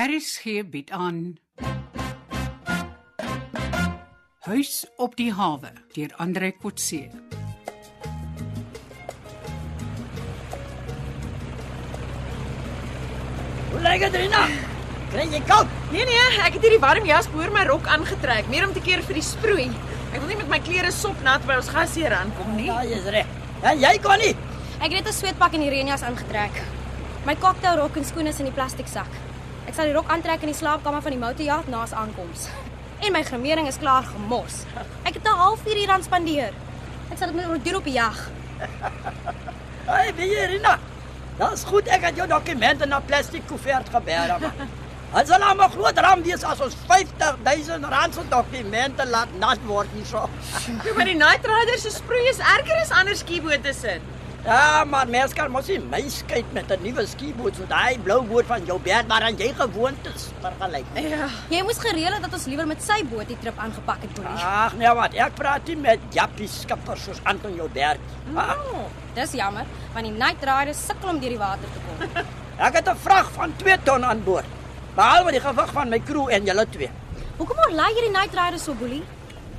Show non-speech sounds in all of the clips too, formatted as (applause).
RSG bied aan Huis op die hawe deur Andre Kotse. Hoe lyk dit, Rina? Kry jy koud? Nee nee, ek het hierdie warm jas boor my rok aangetrek, meer om te keer vir die sproei. Ek wil nie met my klere sopnat by ons gasheer aankom nie. Ja, jy's reg. En jy kan nie. Ek het net 'n sweetpak en die reënjas aangetrek. My cocktailrok en skoene is in die plastiek sak. Ek sal die rok aantrek in die slaapkamer van die motorjaag na ons aankoms. En my grimering is klaar gemos. Ek het 'n halfuur hier aan spandeer. Ek sal dit moet doen op die jag. Hey, wie jy, Rina? Dis goed ek het jou dokumente na plastiek koevert gebeer, man. Dit sal nou maar groot ram wees as ons 50000 rand se dokumente laat nat word hierso. Jy maar die Night Rider se sproei is erger as ander skiebote se. Ja, maar mens kan mos nie my skei met 'n nuwe skieboot so daai blou boot van jou bed waaraan jy gewoond is vergelyk. Ja. Jy moes gereël het dat ons liewer met sy boot die trip aangepak het, Boelie. Ag, nee wat, ek praat nie met Jappie skippers soos Anton jou berg. Ah, Oh, dis jammer, want die Night Rider sukkel om deur die water te kom. (laughs) ek het 'n vrag van 2 ton aan boord. Behalwe die gewig van my crew en julle twee. Hoekom maar lei jy die Night Rider so, Boelie?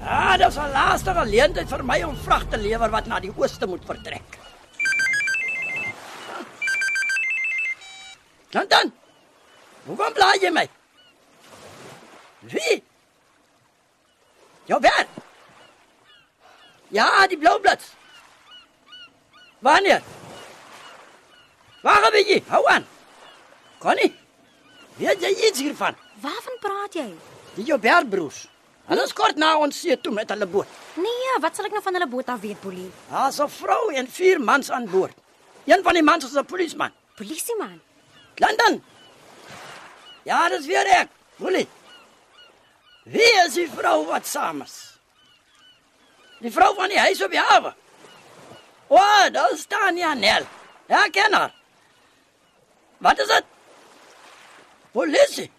Ah, dis 'n laaste geleentheid vir my om vrag te lewer wat na die ooste moet vertrek. Dan. Hoekom bly jy my? Wie? Jou werk. Ja, die blou blits. Wanneer? Waar gaan jy? Hou aan. Connie. Weet jy iets hiervan? Waarvan praat jy? Die jou bergbroers. Hulle is kort na ons see toe met hulle boot. Nee, wat sal ek nou van hulle boot af weet, Boelie? Daar's 'n vrou en vier mans aan boord. Een van die mans is 'n polisieman. Polisieman. London. Ja, dis weer ek. Boelie. Wie is die vrou wat saam is? Die vrou van die huis op die hawe. O, oh, daar staan ja Nel. Ja, ken haar. Wat is dit? Polisie.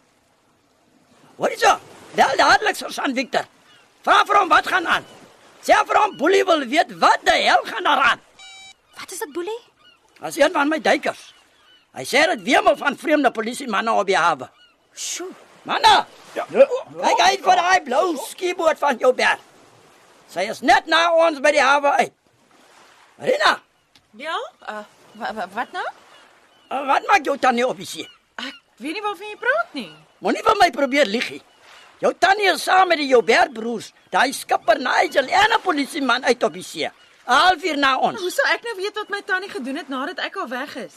Wat is dit? Bel dadelik Susan Victor. Vra vir hom wat gaan aan. Sê vir hom Boelie wil weet wat die hel gaan daar aan. Wat is dit, Boelie? As een van my duikers. Hy sê dit wemel van vreemde polisiemanne op die hawe. Sjoe. Manne, ja. kyk uit vir daai blou skieboot van jou berg. Sy is net na ons by die hawe uit. Rina, Ja? Uh, wa, wa, wat nou? uh, wat maak jou tannie op see? Ek weet nie waarvan jy praat nie. Moenie vir my probeer lieg nie. Jou tannie is saam met die jou bergbroers, daai skipper Nigel en 'n polisieman uit op die see. 'n Halfuur na Hoe ons. sou ek nou weet wat my tannie gedoen het nadat ek al weg is?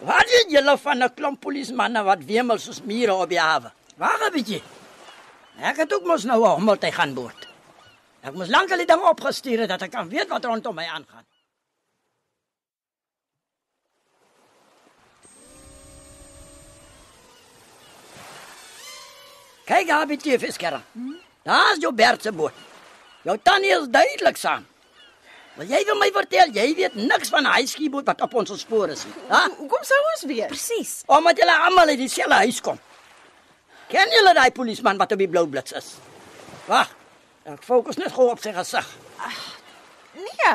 Wat weet julle van 'n klomp polisiemanne wat wemel soos mure op die hawe? Wag 'n bietjie. Ek het ook mos nou 'n hommeltuig aan boord. Ek moes lank al die ding opgestuur het dat ek kan weet wat rondom my aangaan. Kyk daar by die viskerm. Daar's jou Bert se boot. Jou tannie is duidelik saam. Wil jy vir my vertel jy weet niks van 'n huiskieboot wat op ons spore is nie? Ha? Ho- Hoekom sou ons weet? Presies. Omdat julle almal uit dieselfde huis kom. Ken julle daai polisieman wat op die blou blits is? Wag. Ek fokus net gou op sy gesig. Nee,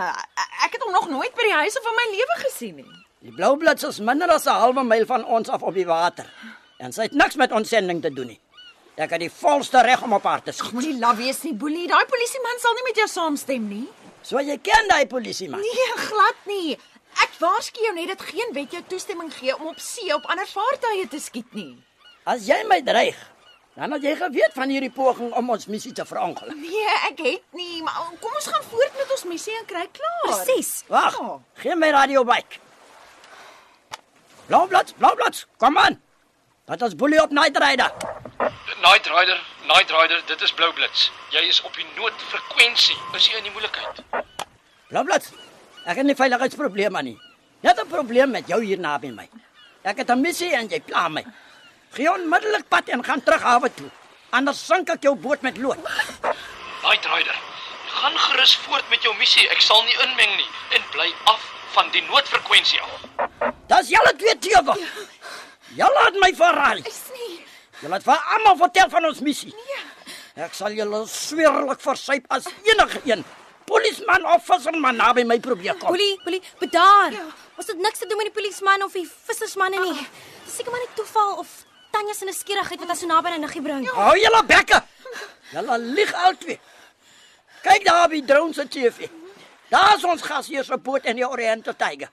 ek het hom nog nooit by die huise van my lewe gesien nie. Die blou blits is minder as 'n halwe myl van ons af op die water. En sy het niks met ons sending te doen nie. Ek het die volste reg om op haar te skiet. Moenie laf wees nie, Boelie. Daai polisieman sal nie met jou saamstem nie. So jy ken daai polisieman. Nee, glad nie. Ek waarsku jou net dat geen wet jou toestemming gee om op see op ander vaartuie te skiet nie. As jy my dreig, dan het jy geweet van hierdie poging om ons missie te verongeluk. Nee, ek het nie, maar kom ons gaan voort met ons missie en kry klaar. Presies. Wag. Ja. Gee my radio byk. Blou blits, blou blits. Kom aan. Wat is boelie op Night Rider? Night Rider, Night Rider, dit is Blou Blits. Jy is op die noodfrekwensie. Is jy in die moeilikheid? Blou blits. Ek het nie veiligheidsprobleme nie. Jy het 'n probleem met jou hier naby my. Ek het 'n missie en jy pla my. Gee onmiddellik pad en gaan terug hawe toe. Anders sink ek jou boot met lood. Night Rider, gaan gerus voort met jou missie. Ek sal nie inmeng nie en bly af van die noodfrekwensie af. Dis julle twee tewe. Julle het my verraai. Julle het vir almal vertel van ons missie. Ek sal julle sweerlik versuip as enige een. Polisman of visserman naby my probeer kom. Boelie, Boelie, bedaar. Ons het niks te doen met die polisieman of die vissersmanne nie. Dis seker maar net toeval of Tanya se nuuskierigheid wat haar so naby aan niggie bring. Hou julle bekke. Julle lieg altyd. Kyk daar op die drone se TV. Daar's ons gasheer se boot in die Oriental Tiger.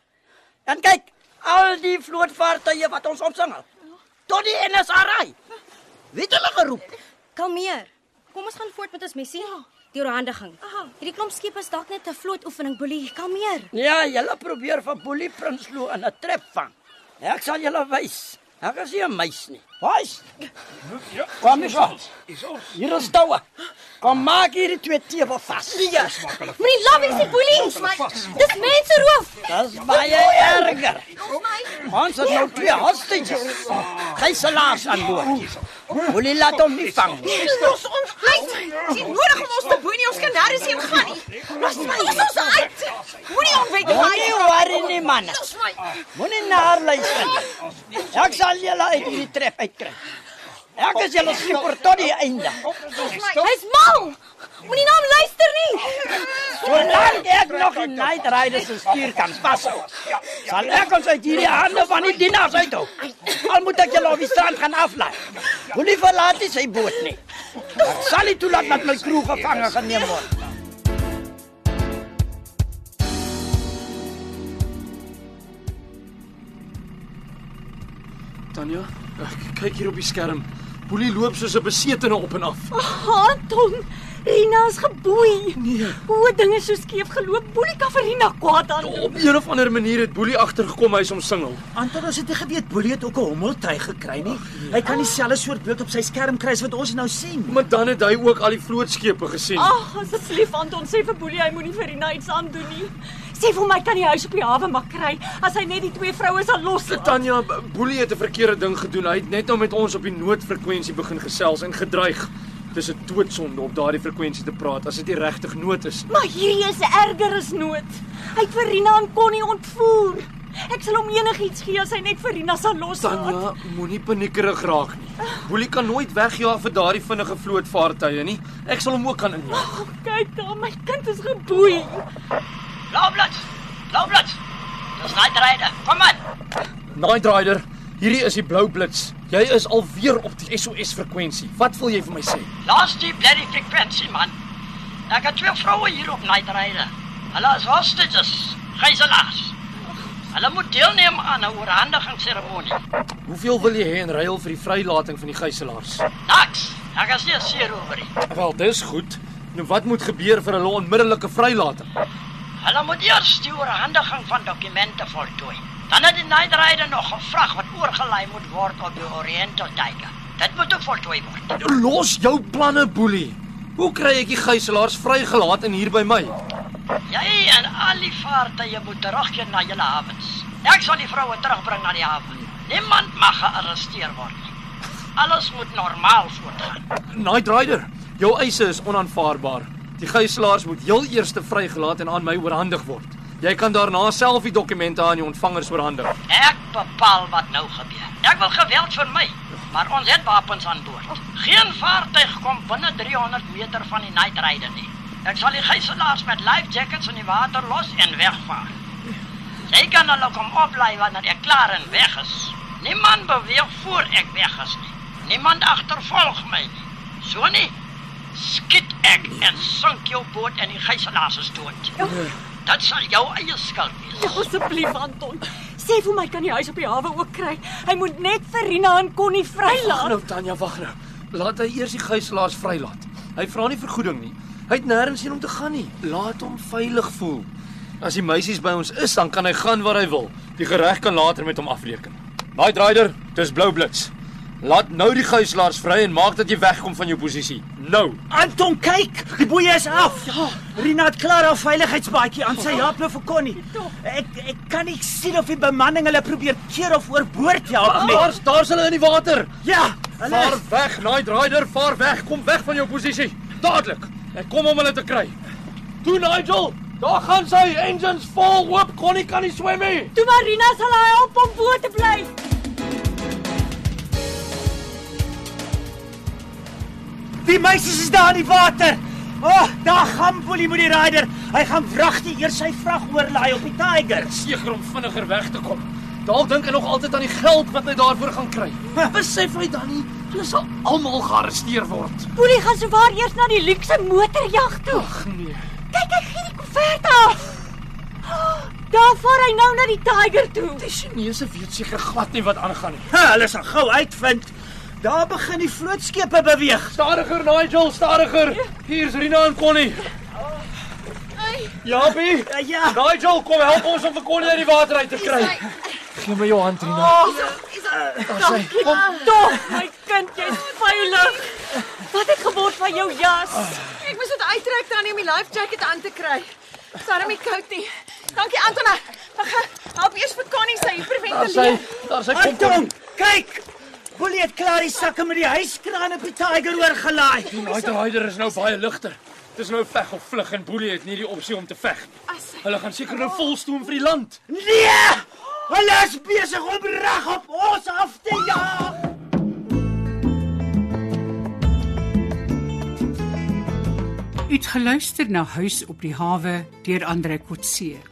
En kyk, al die vlootvaartuie wat ons omsingel. Tot die NSA ry. Wie het hulle geroep? Kalmeer. Kom ons gaan voort met ons missie. Ja. Die oorhandiging. Hierdie klomp skepe is dalk net 'n vlootoefening, Boelie. Kalmeer. Ja, julle probeer vir Boelie Prinsloo in 'n trap vang. Ek sal julle wys. Ek is nie 'n meis nie. Wys. Ja. Kom eens aan. Hier is touwe. Kom maak hierdie twee teewe vas. Ja. Moenie laf wees, Boelie. Dis mense roof. Dis baie erger. Ons het nou twee hostages. Gijslaars aan boord. Boelie laat hom nie vang nie. Los ons uit. Dis nodig om ons te boei nie. Ons kan nêrens heen gaan nie. Los my ons uit. Moenie ontwyk Moenie worry nie man. Los my. Moenie na haar luister. Ek sal julle uit hierdie trap uitkry. Ek is julle skipper tot die einde. Hy's mal. Moenie na hom luister nie. Solank ek nog in Night Riders se stuur kan vashou, sal ek ons uit hierdie hande van die dienaars uithou. Al moet ek julle op die strand gaan aflaai. Moenie verlaat nie sy boot nie. Ek sal nie toelaat dat my crew gevange geneem word. Tanya, ek kyk hier op die skerm. Boelie loop soos 'n besetene op en af. Anton, Rina is geboei. Nee. O, dinge so skeef geloop. Boelie kan vir Rina kwaad aan. Op een of ander manier het Boelie agtergekom hy is omsingel. Anton, ons het nie geweet Boelie het ook 'n hommeltuig gekry nie. Hy kan dieselfde soort beeld op sy skerm kry as wat ons nou sien. Maar dan het hy ook al die vlootskepe gesien. Ag, asseblief Anton, sê vir Boelie hy moenie vir Rina iets aandoen nie. Sê vir my kan die huis op die hawe maar kry as hy net die twee vroue sal los. Tanya, Boelie het 'n verkeerde ding gedoen. Hy het net nou met ons op die noodfrekwensie begin gesels en gedreig. Dis 'n doodsonde op daardie frekwensie te praat as dit nie regtig nood is. Maar hierdie is erger as nood. Hy het vir Rina en Connie ontvoer. Ek sal hom enigiets gee as hy net vir Rina sal los. Tanya, moenie paniekerig raak nie. Boelie kan nooit wegjaag vir daardie vinnige vlootvaartuie nie. Ek sal hom ook kan injaag. Kyk daar, my kind is geboei. Blaublad. Blaublad. Dis Night Rider. Kom aan. Night Rider, hierdie is die blou blits. Jy is alweer op die SOS frekwensie. Wat wil jy vir my sê? Los die bloody frekwensie man. Ek het twee vroue hier op Night Rider. Hulle is hostages. Gijzelaars. Hulle moet deelneem aan 'n oorhandigingsseremonie. Hoeveel wil jy hê in ruil vir die vrylating van die gijslaers? Niks. Ek is nie seer oor nie. Wel, dis goed. Nou wat moet gebeur vir hulle onmiddellike vrylating? Hulle moet eers die oorhandiging van dokumente voltooi. Dan het die Night Rider nog 'n vrag wat oorgelei moet word op die Oriental Tiger. Dit moet ook voltooi word. Los jou planne, Boelie. Hoe kry ek die gijslaers vrygelaat en hier by my? Jy en al die vaartuie moet terugkeer na julle hawens. Ek sal die vroue terugbring na die hawe. Niemand mag gearresteer word nie. Alles moet normaal voortgaan. Night Rider, jou eise is onaanvaarbaar. Die gijslaers moet heel eers vrygelaat en aan my oorhandig word. Jy kan daarna self die dokumente aan die ontvangers oorhandig. Ek bepaal wat nou gebeur. Ek wil geweld vermy, maar ons het wapens aan boord. Geen vaartuig kom binne 300 meter van die Night Rider nie. Ek sal die gijslaers met life jackets in die water los en wegvaar. Jy kan hulle kom oplaai wanneer ek klaar en weg is. Niemand beweeg voor ek weg is nie. Niemand agtervolg my nie. So nie. Skiet ek en sink jou boot en die gijslaers is dood. Dit sal jou eie skuld wees. Ja, asseblief Anton. Sê vir my kan die huis op die hawe ook kry. Hy moet net vir Rina en Connie Wag vrylaat. nou, Tanya, wag nou. Laat hy eers die gijslaers vrylaat. Hy vra nie vergoeding nie. Hy het nêrens heen om te gaan nie. Laat hom veilig voel. As die meisies by ons is, dan kan hy gaan waar hy wil. Die gereg kan later met hom afreken. Night Rider, dis blou blits. Laat nou die gijslaers vry en maak dat jy wegkom van jou posisie. Nou. Anton, kyk, die boeie is af. Ja. Rina het klaar haar veiligheidsbaadjie aan sy help nou vir Connie. Ek ek kan nie sien of die bemanning hulle probeer keer of oorboord help nie. Daar's daar's hulle in die water. Ja, hulle Vaar weg, Night Rider, vaar weg. Kom weg van jou posisie. Dadelik. Ek kom om hulle te kry. Toe Nigel, daar gaan sy engines vol oop. Connie kan nie swem nie. Toe maar Rina sal haar help om bo te bly. Die meisies is daar in die water. O, oh, daar gaan Boelie met die rider. Hy gaan wragtig eers sy vrag oorlaai op die Tiger. Seker om vinniger weg te kom. Dalk dink hy nog altyd aan die geld wat hy daarvoor gaan kry. Besef hy dan nie hulle sal almal gearresteer word? Boelie gaan sowaar eers na die luukse motorjag toe. Ag nee. Kyk, kyk gee die koevert af. Daar vaar hy nou na die Tiger toe. Die Chinese weet seker glad nie wat aangaan nie. Ha, hulle sal gou uitvind. Daar begin die vlootskepe beweeg. Stadiger Nigel, stadiger. Hier's Rina en Connie. Japie. Ja, ja. Nigel, kom help ons om vir Connie uit die water uit te kry. Gee my jou hand, Rina. Daar sy. Kom. Tog, my kind, jy's veilig. Wat het geword van jou jas? Ek moes dit uittrek tannie om die life jacket aan te kry. Sarah my koud nie. Dankie Antona. Wag, help eers vir Connie sy Daar sy. hiperventileer. Daar sy kom. Anton, kyk. Boelie het klaar die sakke met die hyskraan op die Tiger oorgelaai. Die Night Rider is nou baie ligter. Dis nou veg of vlug en Boelie het nie die opsie om te veg nie. Hulle gaan seker nou volstoom vir die land. Nee! Hulle is besig om reg op ons af te jaag. U het geluister na Huis op die hawe deur Andre Kotse.